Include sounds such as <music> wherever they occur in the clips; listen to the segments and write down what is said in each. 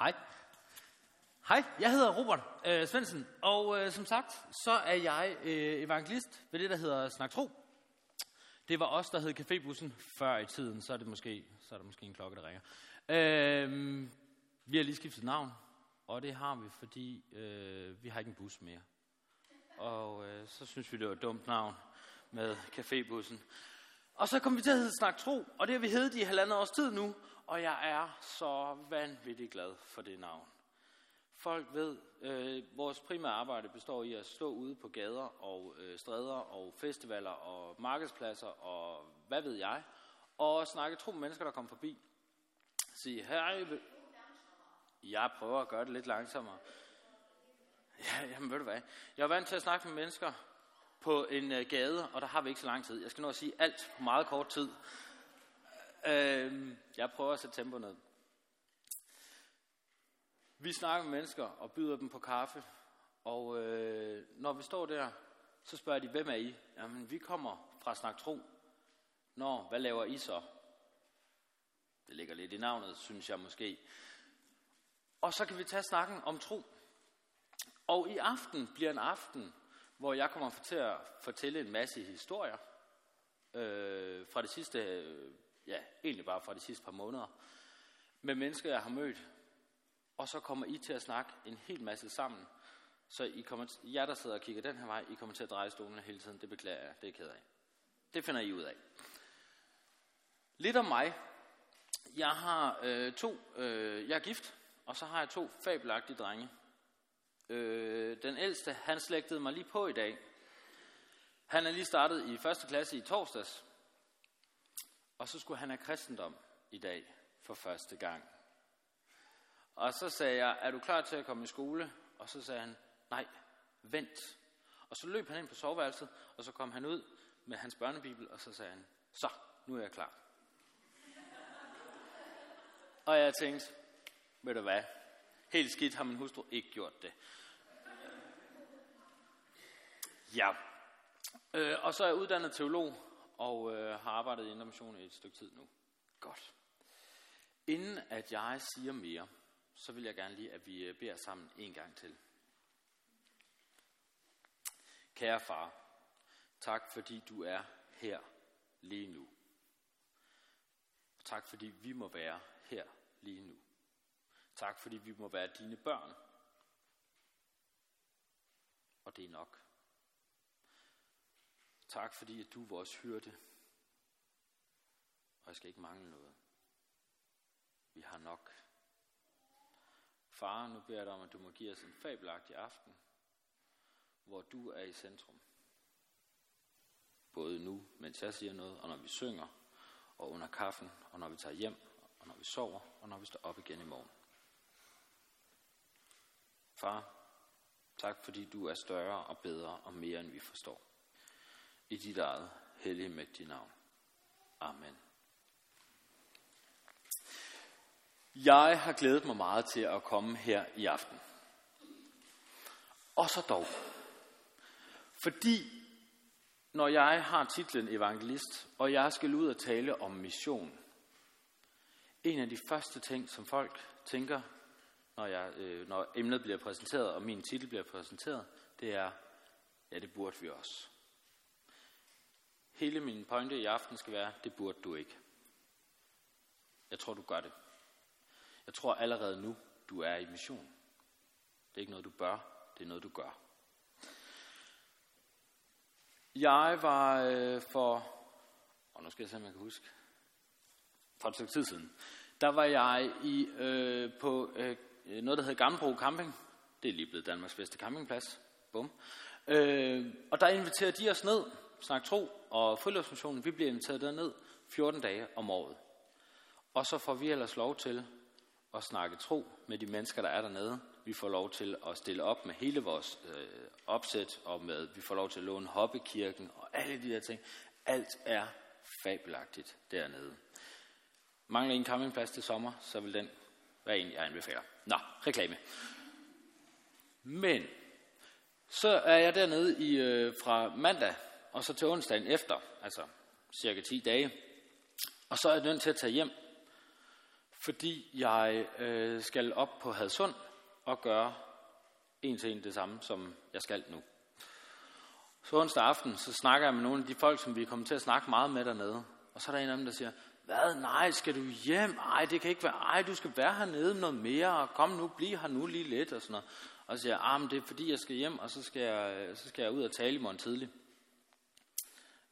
Hej. Hej, jeg hedder Robert øh, Svendsen, og øh, som sagt, så er jeg øh, evangelist ved det, der hedder Snak Tro. Det var os, der hed Cafébussen før i tiden, så er, det måske, så er der måske en klokke, der ringer. Øh, vi har lige skiftet navn, og det har vi, fordi øh, vi har ikke en bus mere. Og øh, så synes vi, det var et dumt navn med Cafébussen. Og så kom vi til at hedde Snak Tro, og det har vi heddet i halvandet års tid nu, og jeg er så vanvittigt glad for det navn. Folk ved, øh, vores primære arbejde består i at stå ude på gader og øh, stræder og festivaler og markedspladser og hvad ved jeg, og snakke tro med mennesker, der kommer forbi. Sige, hej, jeg prøver at gøre det lidt langsommere. Ja, jamen ved du hvad, jeg er vant til at snakke med mennesker på en øh, gade, og der har vi ikke så lang tid. Jeg skal nå at sige alt på meget kort tid. Øh, jeg prøver at sætte tempo ned. Vi snakker med mennesker og byder dem på kaffe, og øh, når vi står der, så spørger de, hvem er I? Jamen, vi kommer fra Snak Tro. Nå, hvad laver I så? Det ligger lidt i navnet, synes jeg måske. Og så kan vi tage snakken om tro. Og i aften bliver en aften, hvor jeg kommer til at fortælle en masse historier øh, fra det sidste, øh, ja, egentlig bare fra de sidste par måneder, med mennesker, jeg har mødt, og så kommer I til at snakke en hel masse sammen. Så I kommer, jer, der sidder og kigger den her vej, I kommer til at dreje stolene hele tiden. Det beklager jeg. Det er ked af. Det finder I ud af. Lidt om mig. Jeg har øh, to, øh, jeg er gift, og så har jeg to fabelagtige drenge. Øh, den ældste, han slægtede mig lige på i dag. Han er lige startet i første klasse i torsdags. Og så skulle han have kristendom i dag for første gang. Og så sagde jeg, er du klar til at komme i skole? Og så sagde han, nej, vent. Og så løb han ind på soveværelset, og så kom han ud med hans børnebibel, og så sagde han, så, nu er jeg klar. og jeg tænkte, ved du hvad, helt skidt har min hustru ikke gjort det. Ja, øh, og så er jeg uddannet teolog, og øh, har arbejdet i Indre i et stykke tid nu. Godt. Inden at jeg siger mere, så vil jeg gerne lige, at vi øh, beder sammen en gang til. Kære far, tak fordi du er her lige nu. Tak fordi vi må være her lige nu. Tak fordi vi må være dine børn. Og det er nok. Tak fordi at du er vores hyrde. Og jeg skal ikke mangle noget. Vi har nok. Far, nu beder jeg dig om, at du må give os en fabelagtig aften, hvor du er i centrum. Både nu, mens jeg siger noget, og når vi synger, og under kaffen, og når vi tager hjem, og når vi sover, og når vi står op igen i morgen. Far, tak fordi du er større og bedre og mere end vi forstår. I dit eget hellige mægtige navn. Amen. Jeg har glædet mig meget til at komme her i aften. Og så dog. Fordi når jeg har titlen evangelist, og jeg skal ud og tale om mission, en af de første ting, som folk tænker, når, jeg, øh, når emnet bliver præsenteret, og min titel bliver præsenteret, det er, ja, det burde vi også. Hele min pointe i aften skal være, det burde du ikke. Jeg tror, du gør det. Jeg tror allerede nu, du er i mission. Det er ikke noget, du bør, det er noget, du gør. Jeg var øh, for, og nu skal jeg se, om jeg kan huske, for et stykke tid siden, der var jeg i, øh, på øh, noget, der hedder Gammelbro Camping. Det er lige blevet Danmarks bedste campingplads. Bum. Øh, og der inviterer de os ned, Snak Tro og Friluftsmissionen. Vi bliver inviteret derned 14 dage om året. Og så får vi ellers lov til at snakke tro med de mennesker, der er dernede. Vi får lov til at stille op med hele vores øh, opsæt, og med, vi får lov til at låne hoppekirken og alle de der ting. Alt er fabelagtigt dernede. Mangler en campingplads til sommer, så vil den være en, jeg anbefaler. Nå, reklame. Men så er jeg dernede i, øh, fra mandag og så til onsdagen efter, altså cirka 10 dage. Og så er jeg nødt til at tage hjem Fordi jeg øh, skal op på Hadsund og gøre en til en det samme, som jeg skal nu. Så onsdag aften, så snakker jeg med nogle af de folk, som vi kommer til at snakke meget med dernede. Og så er der en af dem, der siger, hvad, nej, skal du hjem? Ej, det kan ikke være, ej, du skal være hernede noget mere, og kom nu, bliv her nu lige lidt, og sådan noget. Og så siger jeg, ah, men det er fordi, jeg skal hjem, og så skal jeg, så skal jeg ud og tale i morgen tidlig.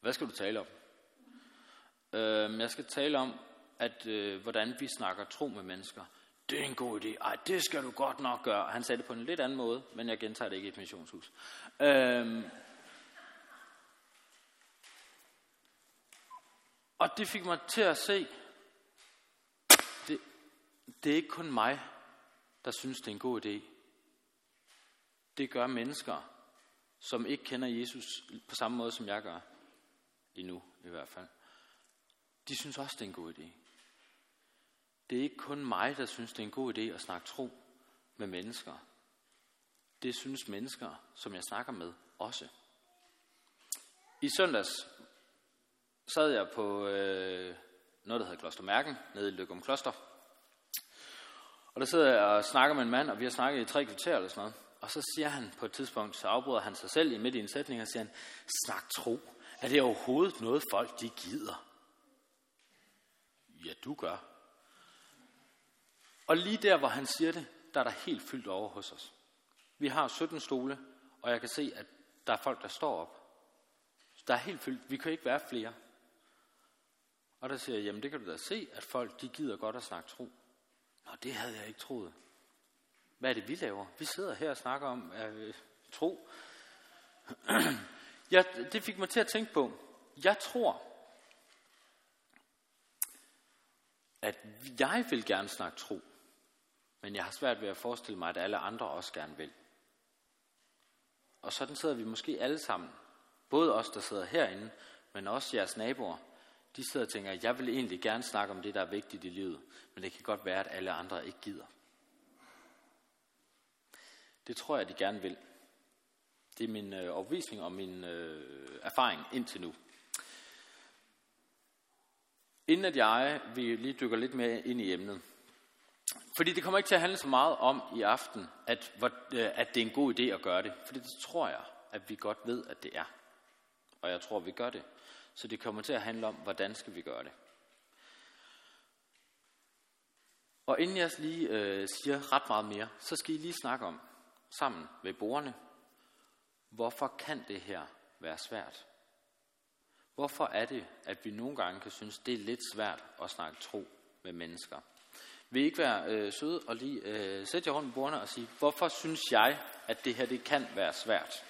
Hvad skal du tale om? Øh, jeg skal tale om, at øh, hvordan vi snakker tro med mennesker. Det er en god idé. Ej, det skal du godt nok gøre. Han sagde det på en lidt anden måde, men jeg gentager det ikke i et missionshus. Øh, og det fik mig til at se, det, det er ikke kun mig, der synes, det er en god idé. Det gør mennesker, som ikke kender Jesus på samme måde, som jeg gør. Endnu i hvert fald. De synes også, det er en god idé. Det er ikke kun mig, der synes, det er en god idé at snakke tro med mennesker. Det synes mennesker, som jeg snakker med, også. I søndags sad jeg på øh, noget, der hedder Klostermærken, nede i Løgum Kloster. Og der sidder jeg og snakker med en mand, og vi har snakket i tre kvarter eller sådan noget. Og så siger han på et tidspunkt, så afbryder han sig selv i midt i en sætning, og siger han, snak tro. Er det overhovedet noget, folk de gider? Ja, du gør. Og lige der, hvor han siger det, der er der helt fyldt over hos os. Vi har 17 stole, og jeg kan se, at der er folk, der står op. Der er helt fyldt. Vi kan ikke være flere. Og der siger jeg, jamen det kan du da se, at folk de gider godt at snakke tro. Nå, det havde jeg ikke troet. Hvad er det, vi laver? Vi sidder her og snakker om øh, tro. <clears throat> ja, det fik mig til at tænke på, jeg tror, at jeg vil gerne snakke tro, men jeg har svært ved at forestille mig, at alle andre også gerne vil. Og sådan sidder vi måske alle sammen, både os, der sidder herinde, men også jeres naboer, de sidder og tænker, at jeg vil egentlig gerne snakke om det, der er vigtigt i livet, men det kan godt være, at alle andre ikke gider. Det tror jeg, de gerne vil. Det er min øh, overvisning og min øh, erfaring indtil nu. Inden at jeg vil lige dykker lidt mere ind i emnet. Fordi det kommer ikke til at handle så meget om i aften, at, øh, at det er en god idé at gøre det. For det tror jeg, at vi godt ved, at det er. Og jeg tror, vi gør det. Så det kommer til at handle om, hvordan skal vi gøre det. Og inden jeg lige øh, siger ret meget mere, så skal I lige snakke om, sammen ved bordene, hvorfor kan det her være svært? Hvorfor er det, at vi nogle gange kan synes, det er lidt svært at snakke tro med mennesker? Vil I ikke være øh, søde og lige øh, sætte jer rundt på bordene og sige, hvorfor synes jeg, at det her det kan være svært?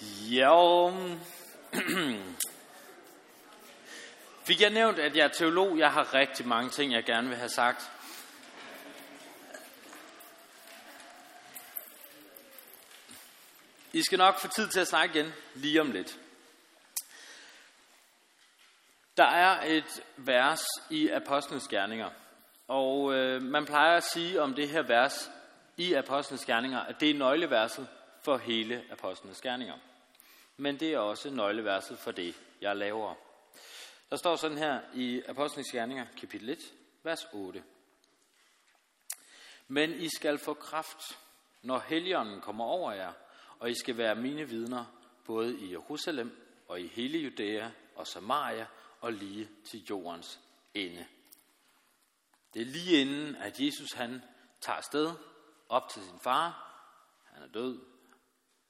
Ja, <clears throat> Fik jeg nævnt, at jeg er teolog? Jeg har rigtig mange ting, jeg gerne vil have sagt. I skal nok få tid til at snakke igen lige om lidt. Der er et vers i Apostlenes Gerninger, og øh, man plejer at sige om det her vers i Apostlenes Gerninger, at det er nøgleverset for hele Apostlenes Gerninger. Men det er også nøgleverset for det, jeg laver. Der står sådan her i Apostlenes Gerninger, kapitel 1, vers 8. Men I skal få kraft, når Helligånden kommer over jer, og I skal være mine vidner, både i Jerusalem og i hele Judæa og Samaria og lige til jordens ende. Det er lige inden, at Jesus han tager sted op til sin far. Han er død,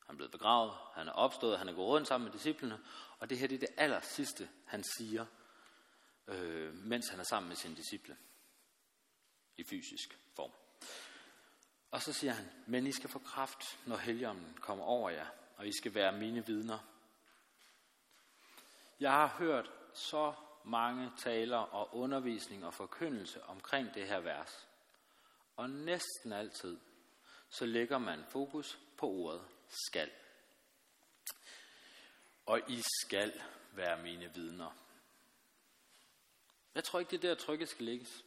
han er blevet begravet, han er opstået, han er gået rundt sammen med disciplene, og det her det er det aller sidste, han siger, øh, mens han er sammen med sine disciple i fysisk form. Og så siger han, men I skal få kraft, når helgen kommer over jer, og I skal være mine vidner. Jeg har hørt så mange taler og undervisning og forkyndelse omkring det her vers. Og næsten altid, så lægger man fokus på ordet skal. Og I skal være mine vidner. Jeg tror ikke, det er der, trykket skal lægges.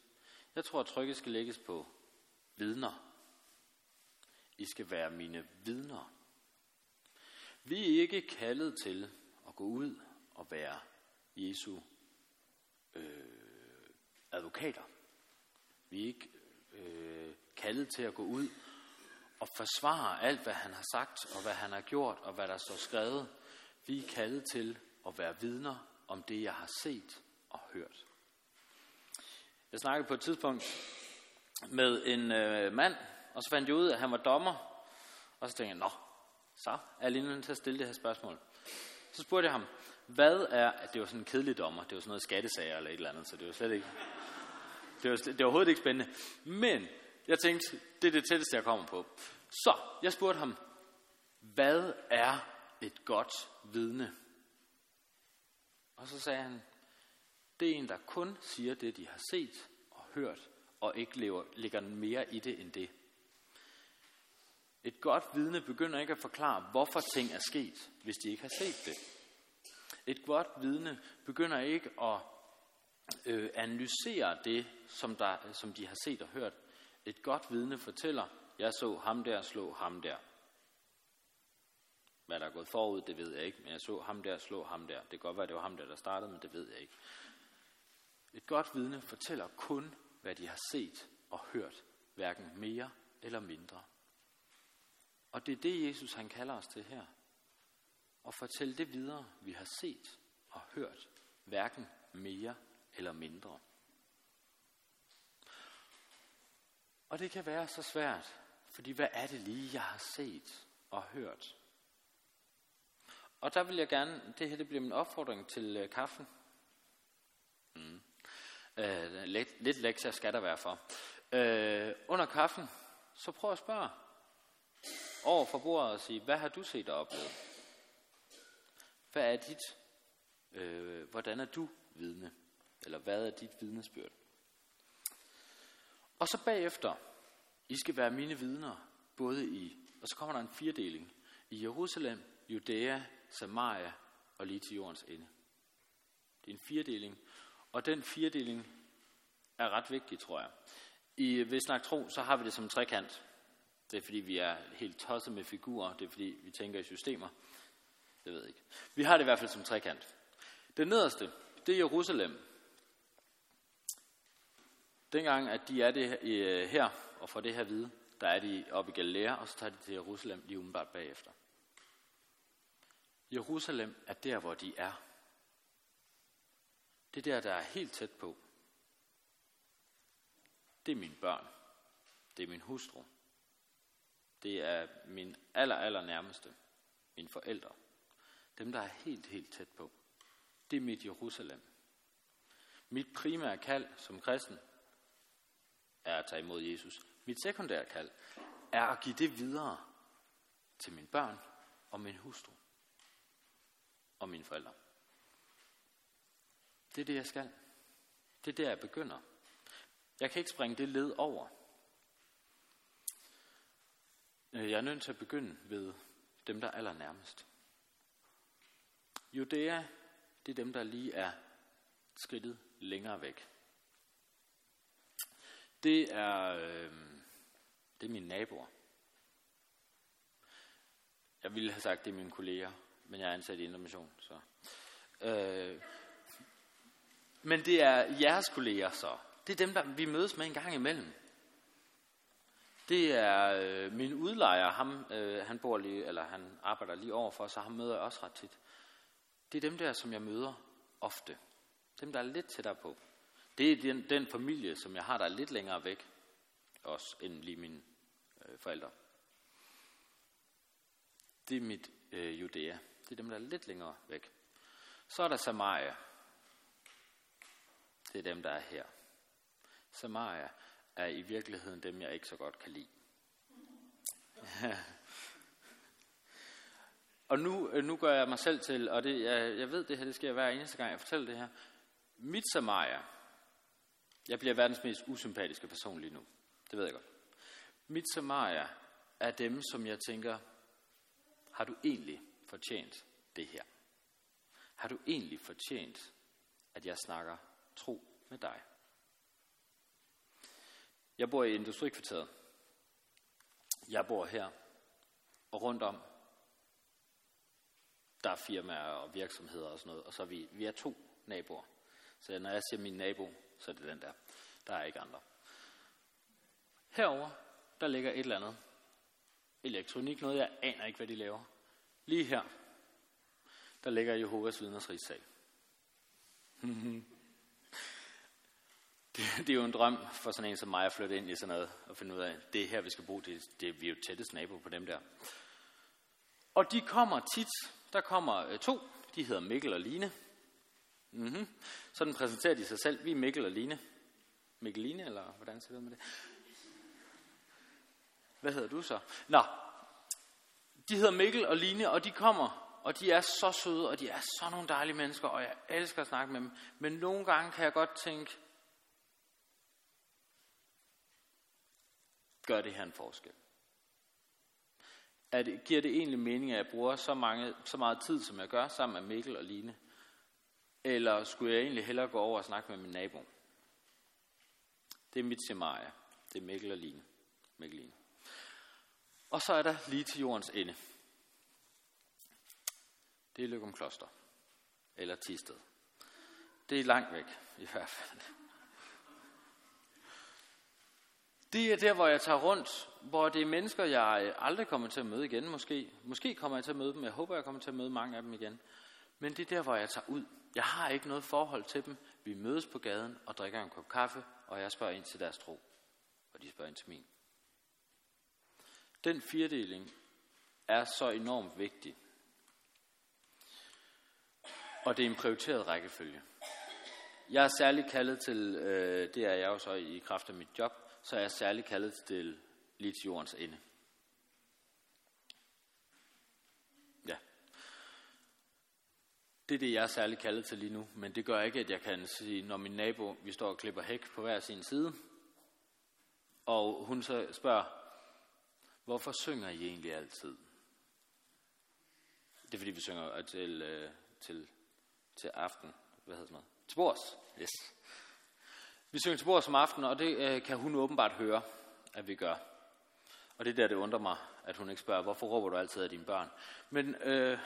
Jeg tror, at trykket skal lægges på vidner. I skal være mine vidner. Vi er ikke kaldet til at gå ud og være Jesu øh, advokater. Vi er ikke øh, kaldet til at gå ud og forsvare alt, hvad han har sagt, og hvad han har gjort, og hvad der står skrevet. Vi er kaldet til at være vidner om det, jeg har set og hørt. Jeg snakkede på et tidspunkt med en øh, mand, og så fandt jeg ud af, at han var dommer. Og så tænkte jeg, nå, så er jeg lige nødt til at stille det her spørgsmål. Så spurgte jeg ham, hvad er, det var sådan en kedelig dommer, det var sådan noget skattesager eller et eller andet, så det var slet ikke, det var, det var overhovedet ikke spændende. Men jeg tænkte, det er det tætteste, jeg kommer på. Så jeg spurgte ham, hvad er et godt vidne? Og så sagde han, det er en, der kun siger det, de har set og hørt, og ikke lever, lægger mere i det end det. Et godt vidne begynder ikke at forklare, hvorfor ting er sket, hvis de ikke har set det. Et godt vidne begynder ikke at øh, analysere det, som, der, som de har set og hørt. Et godt vidne fortæller, jeg så ham der slå ham der. Hvad der er gået forud, det ved jeg ikke, men jeg så ham der slå ham der. Det kan godt være, det var ham der, der startede, men det ved jeg ikke. Et godt vidne fortæller kun, hvad de har set og hørt, hverken mere eller mindre. Og det er det, Jesus han kalder os til her. At fortælle det videre, vi har set og hørt, hverken mere eller mindre. Og det kan være så svært, fordi hvad er det lige, jeg har set og hørt? Og der vil jeg gerne, det her det bliver min opfordring til øh, kaffen. Mm. Øh, lidt, lidt lektier skal der være for. Øh, under kaffen, så prøv at spørge over for bordet og sige, hvad har du set og oplevet? Hvad er dit, øh, hvordan er du vidne? Eller hvad er dit vidnesbyrd? Og så bagefter, I skal være mine vidner, både i, og så kommer der en firedeling, i Jerusalem, Judæa, Samaria og lige til jordens ende. Det er en firedeling, og den firedeling er ret vigtig, tror jeg. I Ved Tro, så har vi det som en trekant. Det er fordi, vi er helt tosset med figurer. Det er fordi, vi tænker i systemer. Det ved jeg ikke. Vi har det i hvert fald som trekant. Det nederste, det er Jerusalem. Dengang, at de er det øh, her, og får det her vide, der er de oppe i Galilea, og så tager de til Jerusalem lige umiddelbart bagefter. Jerusalem er der, hvor de er. Det der, der er helt tæt på. Det er mine børn. Det er min hustru. Det er min aller, aller nærmeste. Mine forældre. Dem, der er helt, helt tæt på. Det er mit Jerusalem. Mit primære kald som kristen er at tage imod Jesus. Mit sekundære kald er at give det videre til mine børn og min hustru. og mine forældre. Det er det, jeg skal. Det er der, jeg begynder. Jeg kan ikke springe det led over. Øh, jeg er nødt til at begynde ved dem, der er allernærmest. Judæa, det er dem, der lige er skridtet længere væk. Det er, øh, det er mine naboer. Jeg ville have sagt, det er mine kolleger, men jeg er ansat i Indre Så. Øh, men det er jeres kolleger så. Det er dem, der vi mødes med en gang imellem. Det er øh, min udlejer, ham, øh, han, bor lige, eller han arbejder lige overfor, så ham møder jeg også ret tit. Det er dem der, som jeg møder ofte. Dem, der er lidt tættere på. Det er den, den familie, som jeg har, der er lidt længere væk, også end lige mine øh, forældre. Det er mit øh, Judæa. Det er dem, der er lidt længere væk. Så er der Samaria. Det er dem, der er her. Samaria er i virkeligheden dem, jeg ikke så godt kan lide. <laughs> og nu, øh, nu gør jeg mig selv til, og det, jeg, jeg ved det her, det sker hver eneste gang, jeg fortæller det her. Mit Samaria, jeg bliver verdens mest usympatiske person lige nu. Det ved jeg godt. Mit Samaria er dem, som jeg tænker, har du egentlig fortjent det her? Har du egentlig fortjent, at jeg snakker tro med dig? Jeg bor i industrikvarteret. Jeg bor her, og rundt om, der er firmaer og virksomheder og sådan noget, og så er vi, vi er to naboer. Så når jeg siger min nabo, så er det den der. Der er ikke andre. Herover der ligger et eller andet elektronik, noget jeg aner ikke, hvad de laver. Lige her, der ligger Jehovas vidners rigssal. <laughs> det, det er jo en drøm for sådan en som mig at flytte ind i sådan noget og finde ud af, det er her, vi skal bo. Det, det, vi er jo tættest nabo på dem der. Og de kommer tit. Der kommer øh, to. De hedder Mikkel og Line. Mm-hmm. Sådan præsenterer de sig selv. Vi er Mikkel og Line. Mikkel Line, eller hvordan ser det med det? Hvad hedder du så? Nå, de hedder Mikkel og Line, og de kommer, og de er så søde, og de er så nogle dejlige mennesker, og jeg elsker at snakke med dem. Men nogle gange kan jeg godt tænke, gør det her en forskel? Er det, giver det egentlig mening, at jeg bruger så, mange, så meget tid, som jeg gør, sammen med Mikkel og Line? Eller skulle jeg egentlig hellere gå over og snakke med min nabo? Det er mit scenarie. Det er Mikkel og Line. Mikkel Line. Og så er der lige til jordens ende. Det er Løgum Kloster. Eller Tisted. Det er langt væk, i hvert fald. Det er der, hvor jeg tager rundt, hvor det er mennesker, jeg aldrig kommer til at møde igen, måske. Måske kommer jeg til at møde dem, jeg håber, jeg kommer til at møde mange af dem igen. Men det er der, hvor jeg tager ud. Jeg har ikke noget forhold til dem. Vi mødes på gaden og drikker en kop kaffe, og jeg spørger ind til deres tro. Og de spørger ind til min. Den firedeling er så enormt vigtig. Og det er en prioriteret rækkefølge. Jeg er særlig kaldet til, øh, det er jeg jo så i kraft af mit job, så er jeg særlig kaldet til lige til jordens ende. Ja. Det er det, jeg er særlig kaldet til lige nu, men det gør ikke, at jeg kan sige, når min nabo, vi står og klipper hæk på hver sin side, og hun så spørger, hvorfor synger I egentlig altid? Det er fordi, vi synger til, øh, til, til aften. Hvad hedder sådan noget? Til bords. Yes. Vi synger til bords om aftenen, og det øh, kan hun åbenbart høre, at vi gør. Og det er der, det undrer mig, at hun ikke spørger, hvorfor råber du altid af dine børn? Men øh,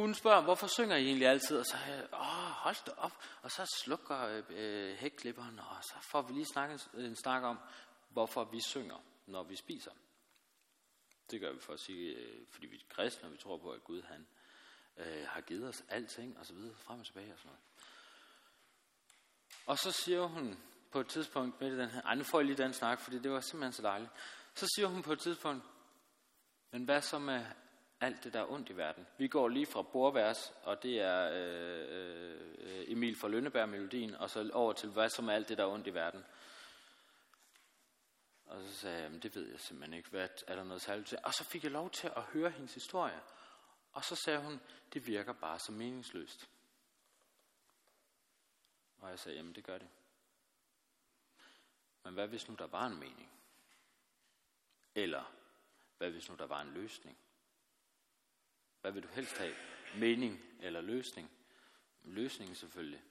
hun spørger, hvorfor synger I egentlig altid? Og så åh, hold da op. Og så slukker øh, hækklipperen, og så får vi lige snakket, øh, en snak om, hvorfor vi synger, når vi spiser. Det gør vi for at sige, øh, fordi vi er kristne, og vi tror på, at Gud han øh, har givet os alting, og så videre, frem og tilbage og sådan noget. Og så siger hun på et tidspunkt midt i den her, ej nu får jeg lige den snak, fordi det var simpelthen så dejligt. Så siger hun på et tidspunkt, men hvad så med alt det, der er ondt i verden? Vi går lige fra bordvers, og det er øh, øh, Emil fra Lønneberg-melodien, og så over til, hvad som er alt det, der er ondt i verden? Og så sagde jeg, det ved jeg simpelthen ikke, hvad er der noget særligt til? Og så fik jeg lov til at høre hendes historie. Og så sagde hun, det virker bare så meningsløst. Og jeg sagde, jamen det gør det. Men hvad hvis nu der var en mening? Eller hvad hvis nu der var en løsning? Hvad vil du helst have? Mening eller løsning? Løsningen selvfølgelig.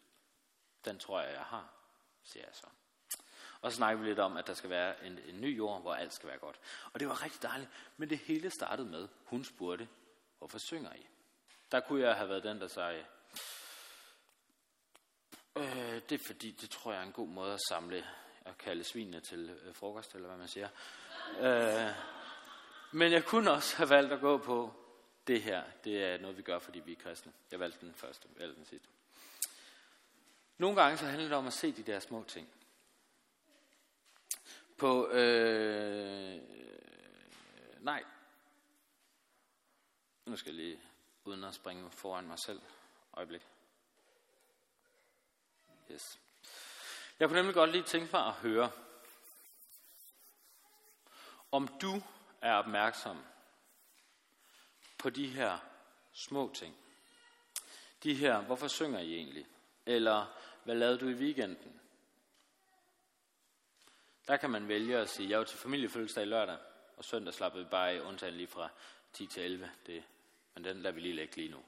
Den tror jeg, jeg har, siger jeg så. Og så snakker vi lidt om, at der skal være en, en ny jord, hvor alt skal være godt. Og det var rigtig dejligt. Men det hele startede med, hun spurgte, hvorfor synger I? Der kunne jeg have været den, der sagde, øh, det er fordi, det tror jeg er en god måde at samle og kalde svinene til øh, frokost, eller hvad man siger. Øh, men jeg kunne også have valgt at gå på, det her, det er noget, vi gør, fordi vi er kristne. Jeg valgte den første, eller den sidste. Nogle gange så handler det om at se de der små ting. På, øh, nej, nu skal jeg lige, uden at springe foran mig selv, øjeblik. Yes. Jeg kunne nemlig godt lige tænke mig at høre, om du er opmærksom på de her små ting. De her, hvorfor synger I egentlig? Eller, hvad lavede du i weekenden? Der kan man vælge at sige, jeg var til familiefødselsdag i lørdag, og søndag slappede vi bare af, undtagen lige fra 10 til 11. Det, men den lader vi lige lægge lige nu.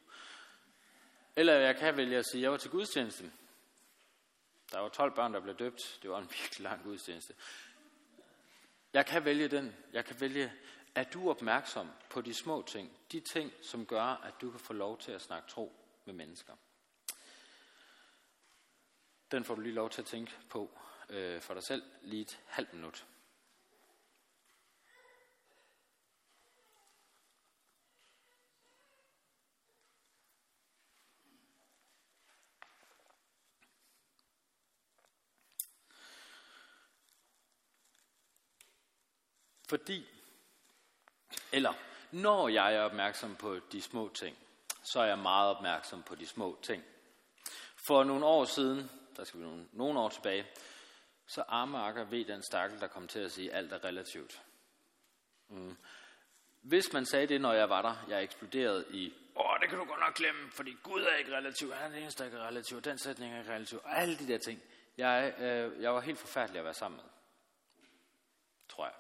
Eller jeg kan vælge at sige, jeg var til gudstjenesten. Der var 12 børn, der blev døbt. Det var en <laughs> virkelig lang gudstjeneste. Jeg kan vælge den. Jeg kan vælge, er du opmærksom på de små ting? De ting, som gør, at du kan få lov til at snakke tro med mennesker. Den får du lige lov til at tænke på øh, for dig selv lige et halvt minut. Fordi, eller når jeg er opmærksom på de små ting, så er jeg meget opmærksom på de små ting. For nogle år siden, der skal vi nogle, nogle år tilbage, så armarker ved den stakkel, der kom til at sige, at alt er relativt. Mm. Hvis man sagde det, når jeg var der, jeg eksploderede i, åh, det kan du godt nok glemme, fordi Gud er ikke relativ, han er den eneste, der ikke er relativ, den sætning er ikke relativ, og alle de der ting. Jeg, øh, jeg var helt forfærdelig at være sammen med. Tror jeg.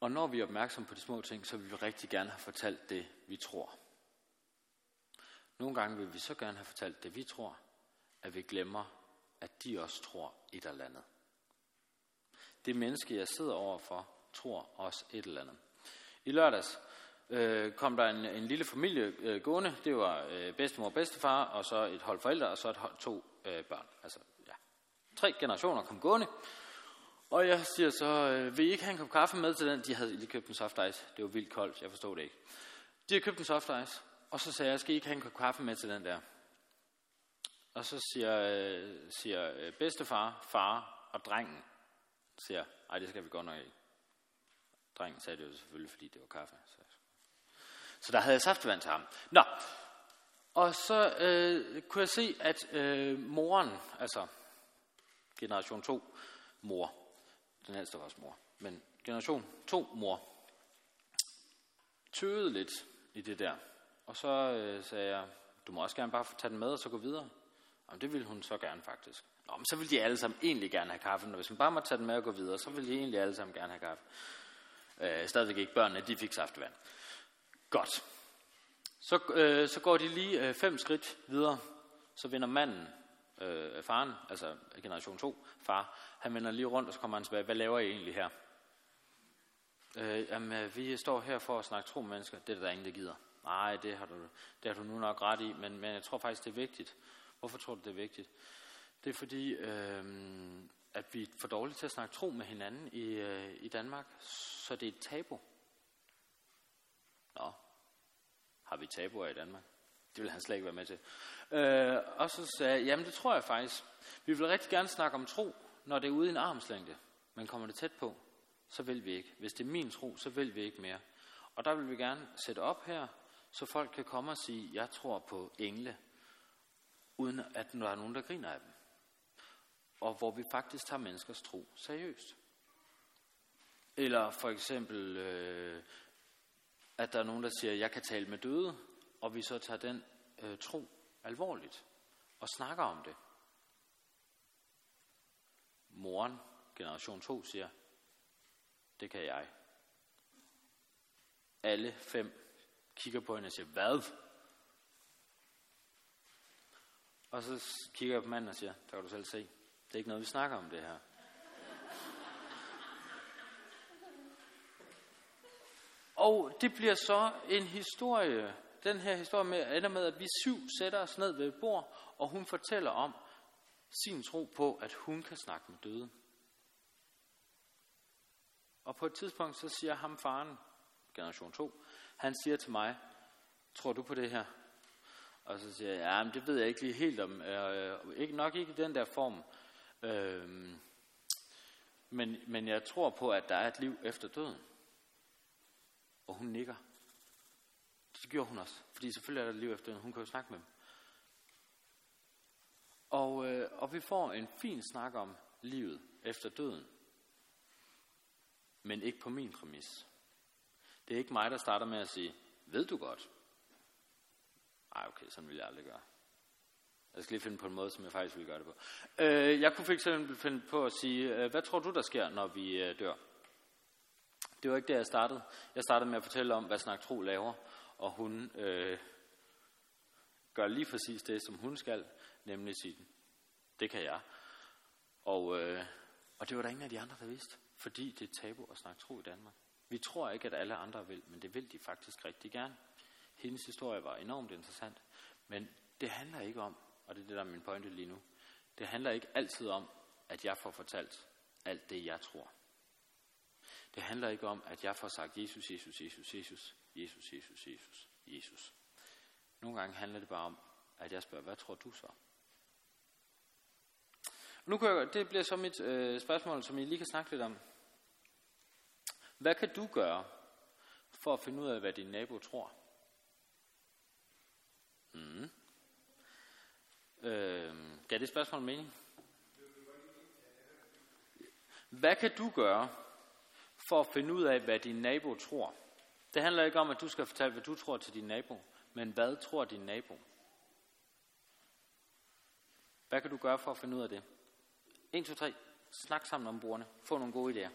Og når vi er opmærksomme på de små ting, så vil vi rigtig gerne have fortalt det, vi tror. Nogle gange vil vi så gerne have fortalt det, vi tror, at vi glemmer, at de også tror et eller andet. Det menneske, jeg sidder overfor, tror også et eller andet. I lørdags øh, kom der en, en lille familie øh, gående. Det var øh, bedstemor og bedstefar, og så et hold forældre, og så et hold, to øh, børn. Altså, ja. Tre generationer kom gående. Og jeg siger så, øh, vil I ikke have en kop kaffe med til den? De havde lige købt en soft ice. Det var vildt koldt, jeg forstod det ikke. De har købt en soft ice. Og så sagde jeg, skal I ikke have en kop kaffe med til den der? Og så siger, øh, siger øh, bedstefar, far og drengen, siger, ej, det skal vi godt nok ikke. Drengen sagde det jo selvfølgelig, fordi det var kaffe. Så, så der havde jeg saftevand til ham. Nå, og så øh, kunne jeg se, at øh, moren, altså generation 2 mor, den ældste var også mor, men generation 2 mor, tøvede lidt i det der. Og så øh, sagde jeg, du må også gerne bare tage den med og så gå videre. Jamen, det ville hun så gerne faktisk. Nå, men så ville de alle sammen egentlig gerne have kaffe. Og hvis man bare må tage den med og gå videre, så ville de egentlig alle sammen gerne have kaffe. Øh, stadigvæk ikke børnene, de fik saftevand. Godt. Så, øh, så går de lige øh, fem skridt videre. Så vender manden, øh, faren, altså generation 2, far, han vender lige rundt, og så kommer han tilbage. Hvad laver I egentlig her? Øh, jamen, øh, vi står her for at snakke tro mennesker. Det er der ingen, der gider. Nej, det har, du, det har du nu nok ret i, men, men jeg tror faktisk, det er vigtigt. Hvorfor tror du, det er vigtigt? Det er fordi, øh, at vi er for dårlige til at snakke tro med hinanden i, øh, i Danmark, så det er et tabu. Nå, har vi tabuer i Danmark? Det vil han slet ikke være med til. Øh, og så sagde jeg, jamen det tror jeg faktisk. Vi vil rigtig gerne snakke om tro, når det er ude i en armslængde. Men kommer det tæt på, så vil vi ikke. Hvis det er min tro, så vil vi ikke mere. Og der vil vi gerne sætte op her, så folk kan komme og sige, jeg tror på engle, uden at der er nogen, der griner af dem. Og hvor vi faktisk tager menneskers tro seriøst. Eller for eksempel, øh, at der er nogen, der siger, jeg kan tale med døde, og vi så tager den øh, tro alvorligt og snakker om det. Moren, generation 2, siger, det kan jeg. Alle fem kigger på hende og siger, hvad? Og så kigger jeg på manden og siger, der kan du selv se, det er ikke noget, vi snakker om det her. Og det bliver så en historie, den her historie med, ender med, at vi syv sætter os ned ved et bord, og hun fortæller om sin tro på, at hun kan snakke med døde. Og på et tidspunkt, så siger ham faren, generation 2, han siger til mig, tror du på det her? Og så siger jeg, ja, men det ved jeg ikke lige helt om. Øh, ikke, nok ikke i den der form. Øh, men, men jeg tror på, at der er et liv efter døden. Og hun nikker. Så gjorde hun også. Fordi selvfølgelig er der liv efter. Hun kan jo snakke med dem. Og, øh, og vi får en fin snak om livet efter døden. Men ikke på min præmis. Det er ikke mig, der starter med at sige, ved du godt? Nej, okay, sådan vil jeg aldrig gøre. Jeg skal lige finde på en måde, som jeg faktisk vil gøre det på. Øh, jeg kunne fx finde på at sige, øh, hvad tror du, der sker, når vi øh, dør? Det var ikke der, jeg startede. Jeg startede med at fortælle om, hvad Snak Tro laver, og hun øh, gør lige præcis det, som hun skal, nemlig sige, det kan jeg. Og, øh, og det var der ingen af de andre, der vidste, fordi det er tabu at snakke tro i Danmark. Vi tror ikke, at alle andre vil, men det vil de faktisk rigtig gerne. Hendes historie var enormt interessant, men det handler ikke om, og det er det, der er min pointe lige nu, det handler ikke altid om, at jeg får fortalt alt det, jeg tror. Det handler ikke om, at jeg får sagt Jesus, Jesus, Jesus, Jesus, Jesus, Jesus, Jesus, Jesus. Nogle gange handler det bare om, at jeg spørger, hvad tror du så? Nu kan jeg, det bliver så mit øh, spørgsmål, som I lige kan snakke lidt om. Hvad kan du gøre for at finde ud af, hvad din nabo tror? Mm. Øh, gav det spørgsmål mening? Hvad kan du gøre for at finde ud af, hvad din nabo tror? Det handler ikke om, at du skal fortælle, hvad du tror til din nabo, men hvad tror din nabo? Hvad kan du gøre for at finde ud af det? 1, 2, 3. Snak sammen om bordene. Få nogle gode idéer.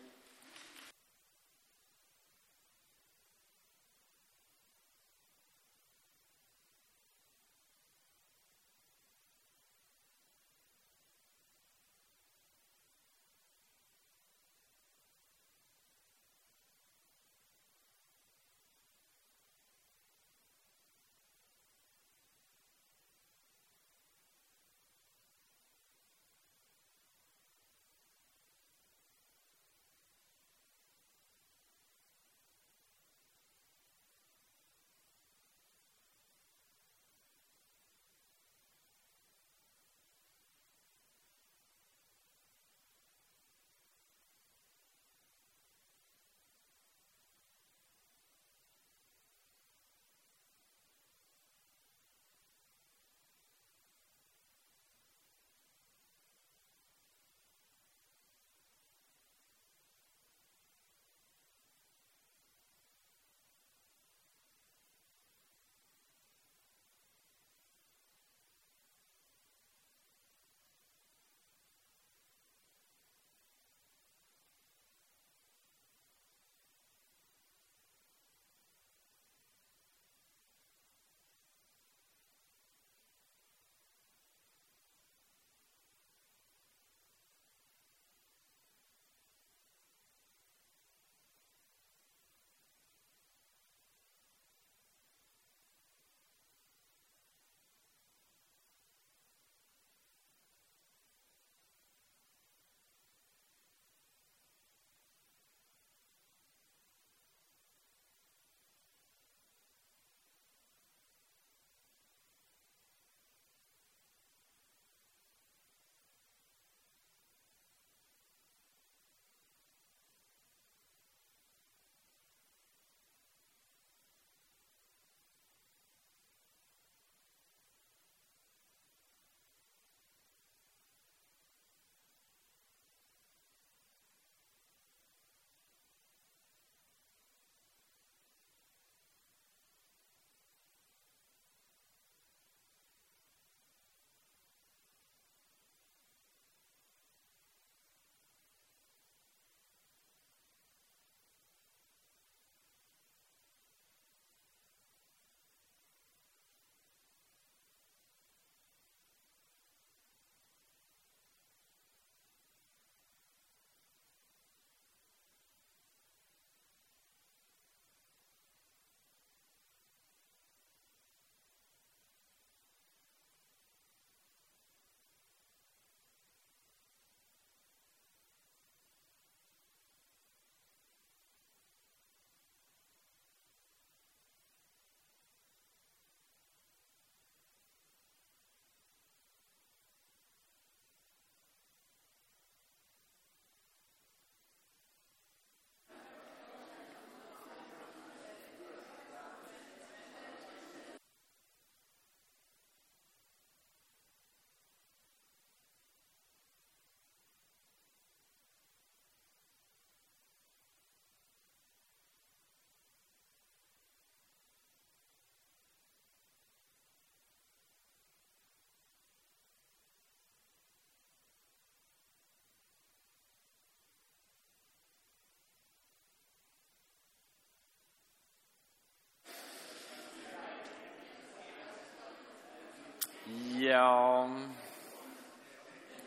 Ja.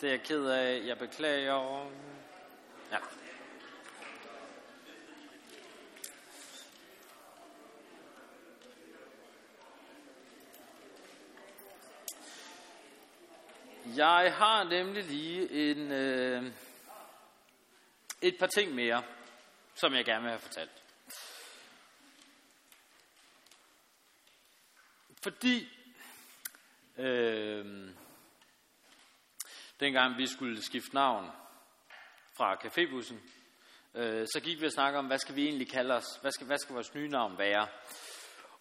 Det er jeg ked af. Jeg beklager. Ja. Jeg har nemlig lige en, øh, et par ting mere, som jeg gerne vil have fortalt. Fordi øh, dengang vi skulle skifte navn fra cafébussen, øh, så gik vi og snakkede om, hvad skal vi egentlig kalde os? Hvad skal, hvad skal vores nye navn være?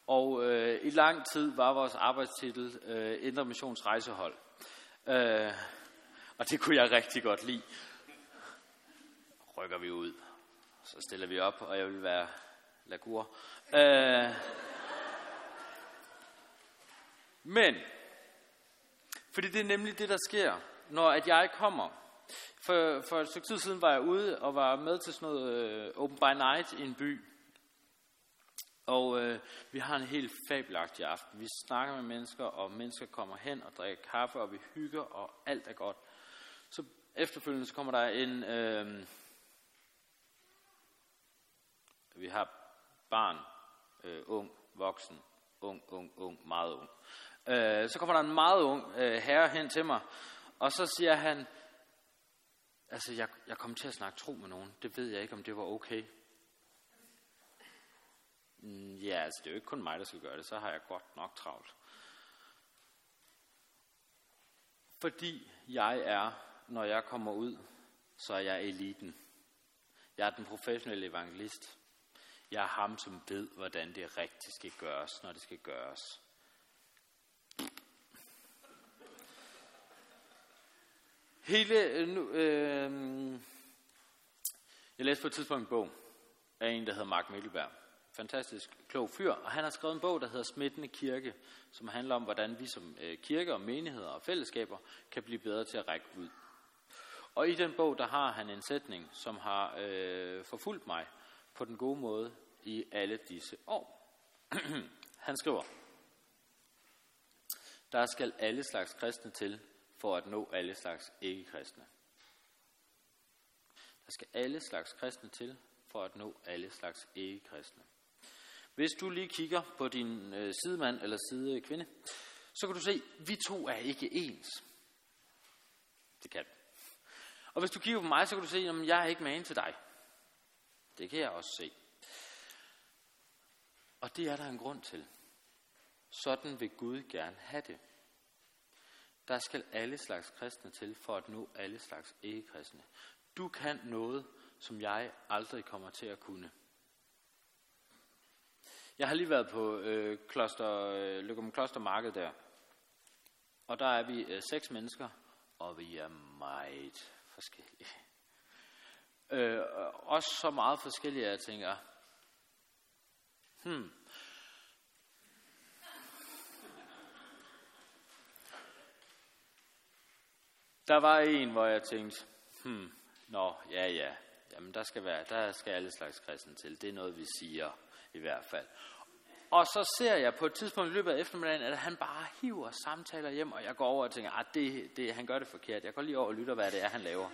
Og øh, i lang tid var vores arbejdstitel øh, Indre Missions Rejsehold. Øh, og det kunne jeg rigtig godt lide. Rykker vi ud, så stiller vi op, og jeg vil være lagur. Øh, men, fordi det er nemlig det, der sker, når at jeg kommer. For, for et stykke tid siden var jeg ude og var med til sådan noget øh, Open by Night i en by. Og øh, vi har en helt fabelagtig aften. Vi snakker med mennesker, og mennesker kommer hen og drikker kaffe, og vi hygger, og alt er godt. Så efterfølgende så kommer der en... Øh, vi har barn, øh, ung, voksen, ung, ung, ung, meget ung. Øh, så kommer der en meget ung øh, herre hen til mig, og så siger han, altså jeg, jeg kom til at snakke tro med nogen, det ved jeg ikke, om det var okay. Mm, ja, altså det er jo ikke kun mig, der skal gøre det, så har jeg godt nok travlt. Fordi jeg er, når jeg kommer ud, så er jeg eliten. Jeg er den professionelle evangelist. Jeg er ham, som ved, hvordan det rigtigt skal gøres, når det skal gøres. Hele, øh, nu, øh, jeg læste på et tidspunkt en bog af en, der hedder Mark Mikkelberg. Fantastisk klog fyr. Og han har skrevet en bog, der hedder Smittende Kirke, som handler om, hvordan vi som øh, kirker og menigheder og fællesskaber kan blive bedre til at række ud. Og i den bog, der har han en sætning, som har øh, forfulgt mig på den gode måde i alle disse år. <clears throat> han skriver, der skal alle slags kristne til, for at nå alle slags ikke-kristne. Der skal alle slags kristne til, for at nå alle slags ikke-kristne. Hvis du lige kigger på din øh, sidemand eller sidekvinde, så kan du se, at vi to er ikke ens. Det kan. Og hvis du kigger på mig, så kan du se, at jeg er ikke med til dig. Det kan jeg også se. Og det er der en grund til. Sådan vil Gud gerne have det. Der skal alle slags kristne til for at nå alle slags ikke-kristne. Du kan noget, som jeg aldrig kommer til at kunne. Jeg har lige været på øh, kloster, øh, Løgum Klostermarked der. Og der er vi øh, seks mennesker, og vi er meget forskellige. Øh, også så meget forskellige, at jeg tænker, hmm, Der var en, hvor jeg tænkte, hmm, nå, ja, ja, jamen der skal, være, der skal alle slags kristne til. Det er noget, vi siger i hvert fald. Og så ser jeg på et tidspunkt i løbet af eftermiddagen, at han bare hiver samtaler hjem, og jeg går over og tænker, at ah, det, det, han gør det forkert. Jeg går lige over og lytter, hvad det er, han laver.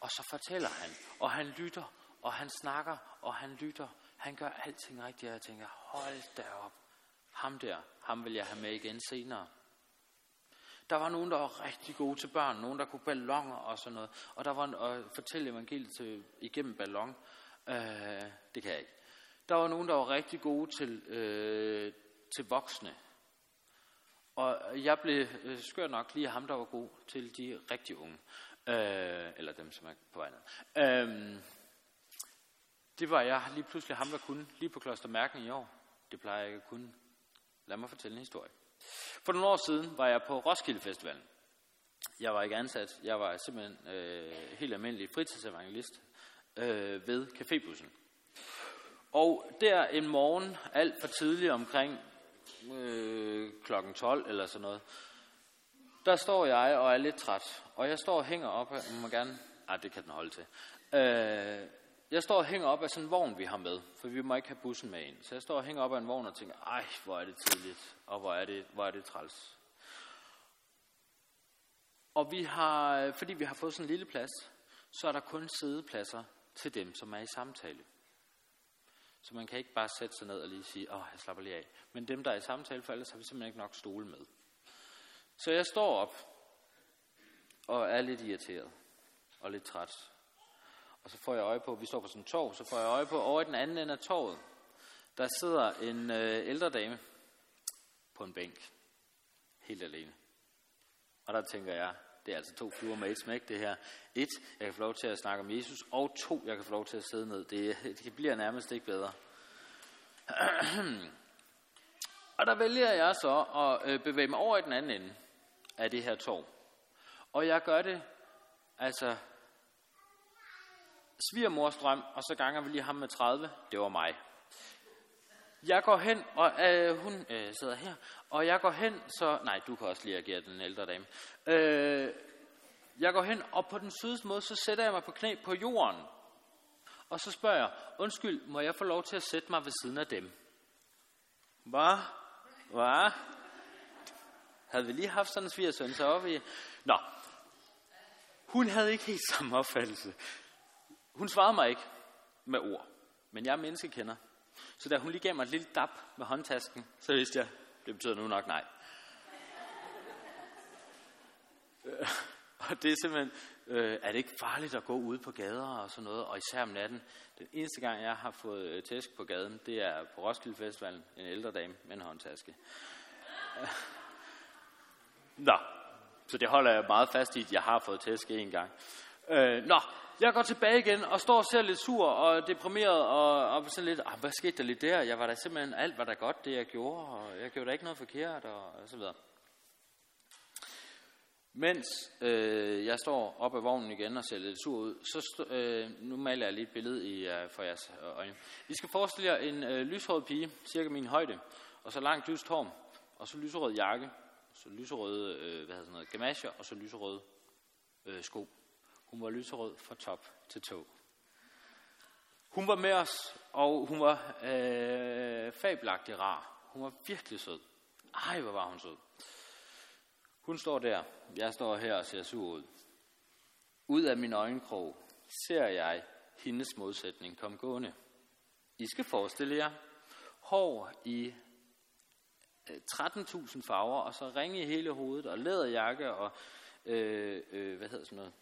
Og så fortæller han, og han lytter, og han snakker, og han lytter. Han gør alting rigtigt, og jeg tænker, hold da op. Ham der, ham vil jeg have med igen senere. Der var nogen, der var rigtig gode til børn, nogen, der kunne ballonger og sådan noget. Og der var en, at fortælle evangeliet til, igennem ballon. Øh, det kan jeg ikke. Der var nogen, der var rigtig gode til, øh, til voksne. Og jeg blev øh, skør nok lige ham, der var god til de rigtig unge. Øh, eller dem, som er på vej ned. Øh, det var jeg lige pludselig ham, der kunne, lige på Klostermærken i år. Det plejer jeg ikke at kunne. Lad mig fortælle en historie. For nogle år siden var jeg på Roskilde Festivalen. Jeg var ikke ansat. Jeg var simpelthen øh, helt almindelig fritidsevangelist øh, ved cafébussen. Og der en morgen, alt for tidligt omkring øh, klokken 12 eller sådan noget, der står jeg og er lidt træt. Og jeg står og hænger op, og må gerne... Ah, det kan den holde til. Øh, jeg står og hænger op af sådan en vogn, vi har med, for vi må ikke have bussen med ind. Så jeg står og hænger op af en vogn og tænker, ej, hvor er det tidligt, og hvor er det, hvor er det træls. Og vi har, øh, fordi vi har fået sådan en lille plads, så er der kun sædepladser til dem, som er i samtale. Så man kan ikke bare sætte sig ned og lige sige, åh, jeg slapper lige af. Men dem, der er i samtale, for ellers har vi simpelthen ikke nok stole med. Så jeg står op og er lidt irriteret og lidt træt. Og så får jeg øje på, vi står på sådan en torv, så får jeg øje på, over i den anden ende af torvet, der sidder en øh, ældre dame på en bænk, helt alene. Og der tænker jeg, det er altså to fluer med et smæk, det her. Et, jeg kan få lov til at snakke om Jesus, og to, jeg kan få lov til at sidde ned. Det, det bliver nærmest ikke bedre. <clears throat> og der vælger jeg så at øh, bevæge mig over i den anden ende af det her torv. Og jeg gør det, altså, svigermors drøm, og så ganger vi lige ham med 30, det var mig. Jeg går hen, og øh, hun øh, sidder her, og jeg går hen, så... Nej, du kan også lige agere den ældre dame. Øh, jeg går hen, og på den sødeste måde, så sætter jeg mig på knæ på jorden. Og så spørger jeg, undskyld, må jeg få lov til at sætte mig ved siden af dem? Hvad? Hvad? Havde vi lige haft sådan en svigersøn, så var vi... Nå, hun havde ikke helt samme opfattelse. Hun svarede mig ikke med ord, men jeg er menneskekender. Så da hun lige gav mig et lille dap med håndtasken, så vidste jeg, det betyder nu nok nej. Øh, og det er simpelthen, øh, er det ikke farligt at gå ud på gader og sådan noget, og især om natten. Den eneste gang, jeg har fået øh, tæsk på gaden, det er på Roskilde Festivalen, en ældre dame med en håndtaske. Øh. Nå, så det holder jeg meget fast i, at jeg har fået tæsk en gang. Øh, nå, jeg går tilbage igen og står og ser lidt sur og deprimeret og, og sådan lidt, ah, hvad skete der lige der? Jeg var da simpelthen, alt var da godt, det jeg gjorde, og jeg gjorde da ikke noget forkert, og, og så videre. Mens øh, jeg står op af vognen igen og ser lidt sur ud, så øh, nu maler jeg lige et billede i, uh, for jeres øjne. I skal forestille jer en øh, lyshåret pige, cirka min højde, og så langt lyst hår, og så lyserød jakke, så lyserøde øh, hvad hedder sådan noget, gamasjer, og så lyserøde øh, sko. Hun var lyserød fra top til tå. Hun var med os, og hun var øh, fabelagtig rar. Hun var virkelig sød. Ej, hvor var hun sød. Hun står der, jeg står her og ser sur ud. Ud af min øjenkrog ser jeg hendes modsætning komme gående. I skal forestille jer hår i øh, 13.000 farver, og så ringe i hele hovedet, og læderjakke, og øh, øh, hvad hedder sådan noget,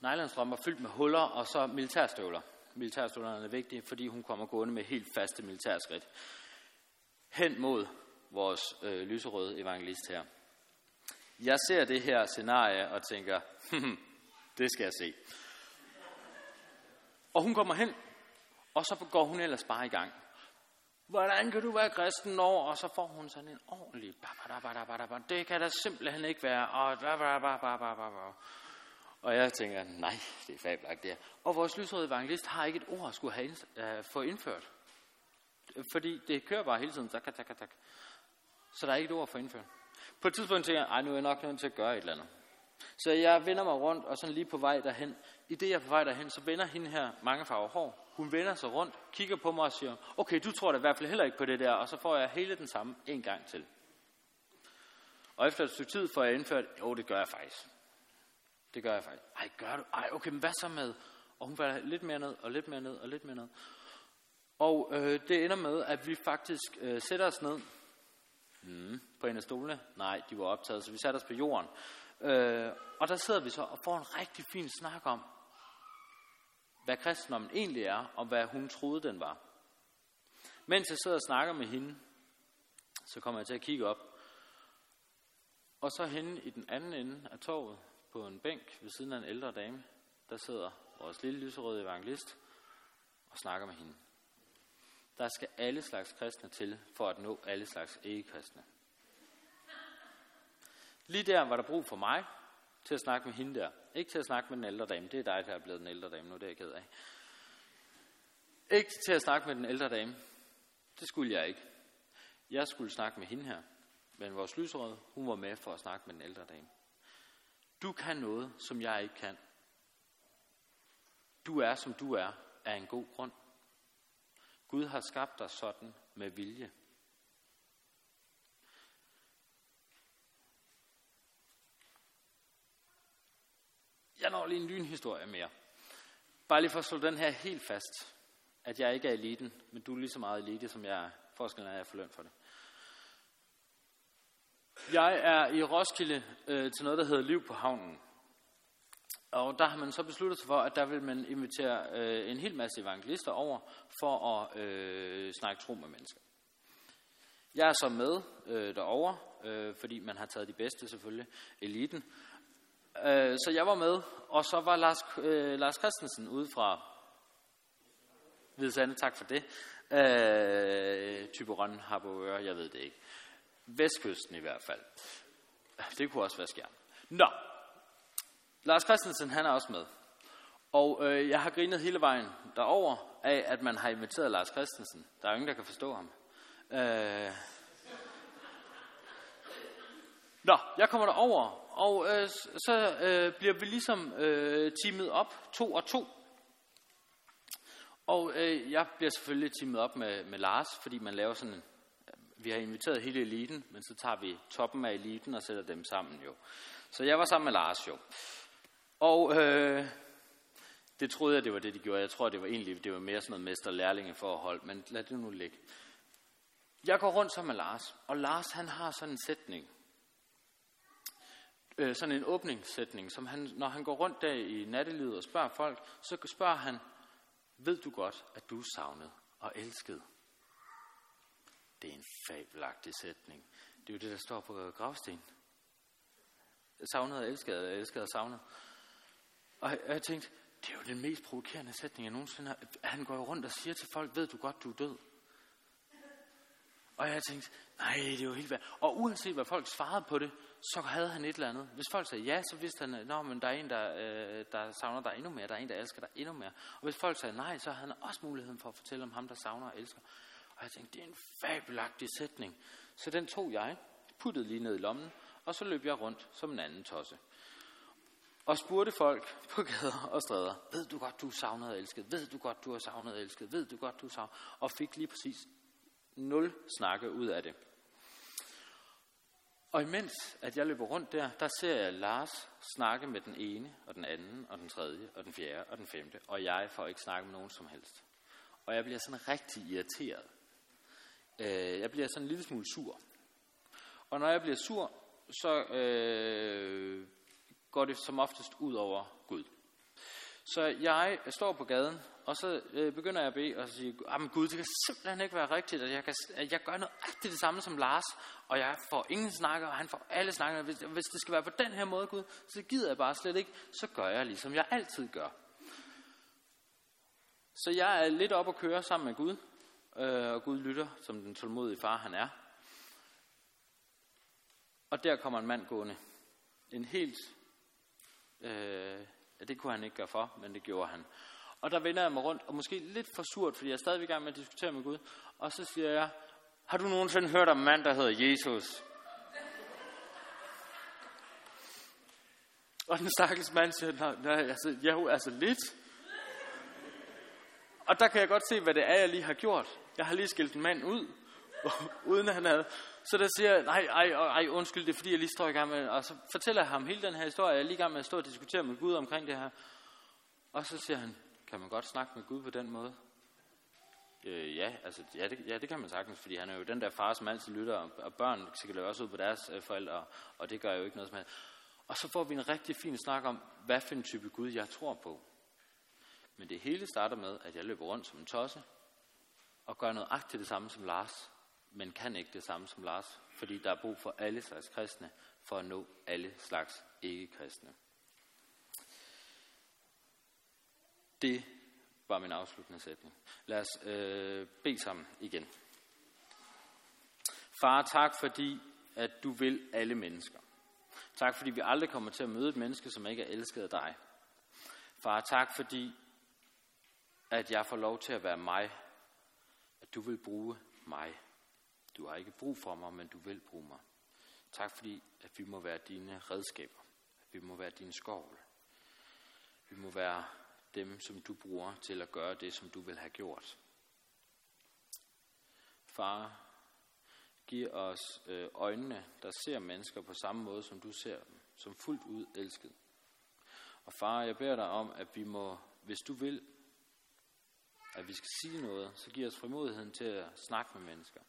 nylonstrømper fyldt med huller, og så militærstøvler. Militærstøvlerne er vigtige, fordi hun kommer gående med helt faste militærskridt hen mod vores øh, lyserøde evangelist her. Jeg ser det her scenarie og tænker, hmm, det skal jeg se. Og hun kommer hen, og så går hun ellers bare i gang. Hvordan kan du være kristen når? Og så får hun sådan en ordentlig... Det kan da simpelthen ikke være. Og, og jeg tænker, nej, det er fabelagt det her. Og vores lysrøde evangelist har ikke et ord at skulle have ind, uh, få indført. Fordi det kører bare hele tiden. Tak, tak, tak. Så der er ikke et ord at få indført. På et tidspunkt tænker jeg, nu er jeg nok nødt til at gøre et eller andet. Så jeg vender mig rundt, og sådan lige på vej derhen. I det jeg er på vej derhen, så vender hende her mange farver hår. Hun vender sig rundt, kigger på mig og siger, okay, du tror da i hvert fald heller ikke på det der, og så får jeg hele den samme en gang til. Og efter et stykke tid får jeg indført, jo, det gør jeg faktisk. Det gør jeg faktisk. Ej, gør du? Ej, okay, men hvad så med? Og hun falder lidt mere ned, og lidt mere ned, og lidt mere ned. Og øh, det ender med, at vi faktisk øh, sætter os ned mm, på en af stolene. Nej, de var optaget, så vi satte os på jorden. Øh, og der sidder vi så og får en rigtig fin snak om, hvad kristendommen egentlig er, og hvad hun troede, den var. Mens jeg sidder og snakker med hende, så kommer jeg til at kigge op. Og så hende i den anden ende af torvet, på en bænk ved siden af en ældre dame, der sidder vores lille lyserøde evangelist og snakker med hende. Der skal alle slags kristne til, for at nå alle slags ikke-kristne. Lige der var der brug for mig til at snakke med hende der. Ikke til at snakke med den ældre dame. Det er dig, der er blevet den ældre dame nu, det er jeg ked af. Ikke til at snakke med den ældre dame. Det skulle jeg ikke. Jeg skulle snakke med hende her. Men vores lyserøde, hun var med for at snakke med den ældre dame. Du kan noget, som jeg ikke kan. Du er, som du er, af en god grund. Gud har skabt dig sådan med vilje. jeg når lige en lynhistorie mere. Bare lige for at slå den her helt fast. At jeg ikke er eliten, men du er lige så meget elite, som jeg er. Forskellen er, at jeg får løn for det. Jeg er i Roskilde øh, til noget, der hedder Liv på havnen. Og der har man så besluttet sig for, at der vil man invitere øh, en hel masse evangelister over for at øh, snakke tro med mennesker. Jeg er så med øh, derovre, øh, fordi man har taget de bedste selvfølgelig, eliten. Øh, så jeg var med, og så var Lars, øh, Lars Christensen ude fra Hvidsande, tak for det. Øh, Typeron, Harboøre, jeg ved det ikke. Vestkysten i hvert fald. Det kunne også være skærm. Nå, Lars Christensen han er også med. Og øh, jeg har grinet hele vejen derover af, at man har inviteret Lars Christensen. Der er ingen, der kan forstå ham. Øh... Nå, jeg kommer derover, og øh, så øh, bliver vi ligesom øh, teamet op, to og to. Og øh, jeg bliver selvfølgelig teamet op med, med Lars, fordi man laver sådan en... Vi har inviteret hele eliten, men så tager vi toppen af eliten og sætter dem sammen jo. Så jeg var sammen med Lars jo. Og øh, det troede jeg, det var det, de gjorde. Jeg tror, det var egentlig det var mere sådan noget mester-lærlinge-forhold, men lad det nu ligge. Jeg går rundt sammen med Lars, og Lars han har sådan en sætning, øh, sådan en åbningssætning, som han, når han går rundt der i nattelivet og spørger folk, så spørger han, ved du godt, at du er savnet og elsket? Det er en fabelagtig sætning. Det er jo det, der står på øh, gravstenen. Savnet og elsket, øh, elsket og savnet. Og jeg, jeg tænkte, det er jo den mest provokerende sætning, jeg nogensinde har. Han går jo rundt og siger til folk, ved du godt, du er død? Og jeg tænkte, nej, det er jo helt værd. Og uanset hvad folk svarede på det, så havde han et eller andet. Hvis folk sagde ja, så vidste han, at men der er en, der, øh, der savner dig endnu mere. Der er en, der elsker dig endnu mere. Og hvis folk sagde nej, så havde han også muligheden for at fortælle om ham, der savner og elsker. Og jeg tænkte, det er en fabelagtig sætning. Så den tog jeg, puttede lige ned i lommen, og så løb jeg rundt som en anden tosse og spurgte folk <laughs> på gader og stræder, ved du godt, du er savnet og elsket? Ved du godt, du er savnet og elsket? Ved du godt, du er savnet? Og fik lige præcis nul snakke ud af det. Og imens at jeg løber rundt der, der ser jeg Lars snakke med den ene, og den anden, og den tredje, og den fjerde, og den femte, og jeg får ikke snakke med nogen som helst. Og jeg bliver sådan rigtig irriteret. Øh, jeg bliver sådan en lille smule sur. Og når jeg bliver sur, så øh, går det som oftest ud over Gud. Så jeg står på gaden, og så øh, begynder jeg at bede og sige, ah, men Gud, det kan simpelthen ikke være rigtigt, at jeg, kan, at jeg gør noget rigtig det samme som Lars, og jeg får ingen snakker, og han får alle snakker. Hvis, hvis det skal være på den her måde, Gud, så gider jeg bare slet ikke. Så gør jeg ligesom jeg altid gør. Så jeg er lidt op at køre sammen med Gud, øh, og Gud lytter, som den tålmodige far han er. Og der kommer en mand gående. En helt Øh, det kunne han ikke gøre for, men det gjorde han. Og der vender jeg mig rundt, og måske lidt for surt, fordi jeg er stadig i gang med at diskutere med Gud. Og så siger jeg, har du nogensinde hørt om en mand, der hedder Jesus? Og den stakkels mand siger, nej, nej altså, jo, altså lidt. Og der kan jeg godt se, hvad det er, jeg lige har gjort. Jeg har lige skilt en mand ud, <laughs> uden han havde så der siger nej, ej, ej, undskyld, det er fordi, jeg lige står i gang med, og så fortæller jeg ham hele den her historie, jeg er lige i gang med at stå og diskutere med Gud omkring det her. Og så siger han, kan man godt snakke med Gud på den måde? Øh, ja, altså, ja det, ja, det kan man sagtens, fordi han er jo den der far, som altid lytter, og, og børn sikkert også ud på deres øh, forældre, og det gør jo ikke noget som helst. Og så får vi en rigtig fin snak om, hvad for en type Gud jeg tror på. Men det hele starter med, at jeg løber rundt som en tosse, og gør noget agtigt det samme som Lars, men kan ikke det samme som Lars, fordi der er brug for alle slags kristne, for at nå alle slags ikke-kristne. Det var min afsluttende sætning. Lad os øh, bede sammen igen. Far, tak fordi, at du vil alle mennesker. Tak fordi vi aldrig kommer til at møde et menneske, som ikke er elsket af dig. Far, tak fordi, at jeg får lov til at være mig. At du vil bruge mig. Du har ikke brug for mig, men du vil bruge mig. Tak fordi, at vi må være dine redskaber. At vi må være dine skovl. Vi må være dem, som du bruger til at gøre det, som du vil have gjort. Far, giv os øh, øjnene, der ser mennesker på samme måde, som du ser dem, som fuldt ud elsket. Og far, jeg beder dig om, at vi må, hvis du vil, at vi skal sige noget, så giv os frimodigheden til at snakke med mennesker.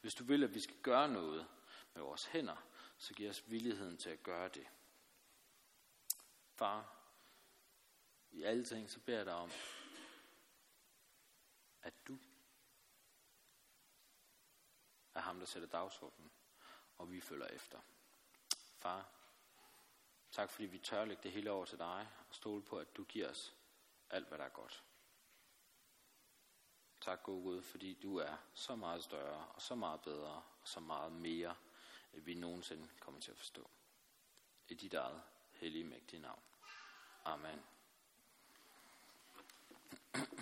Hvis du vil, at vi skal gøre noget med vores hænder, så giv os villigheden til at gøre det. Far, i alle ting, så beder jeg dig om, at du er ham, der sætter dagsordenen, og vi følger efter. Far, tak fordi vi tør lægge det hele over til dig, og stole på, at du giver os alt, hvad der er godt. Tak, gode Gud, fordi du er så meget større og så meget bedre og så meget mere, end vi nogensinde kommer til at forstå. I dit eget hellige mægtige navn. Amen.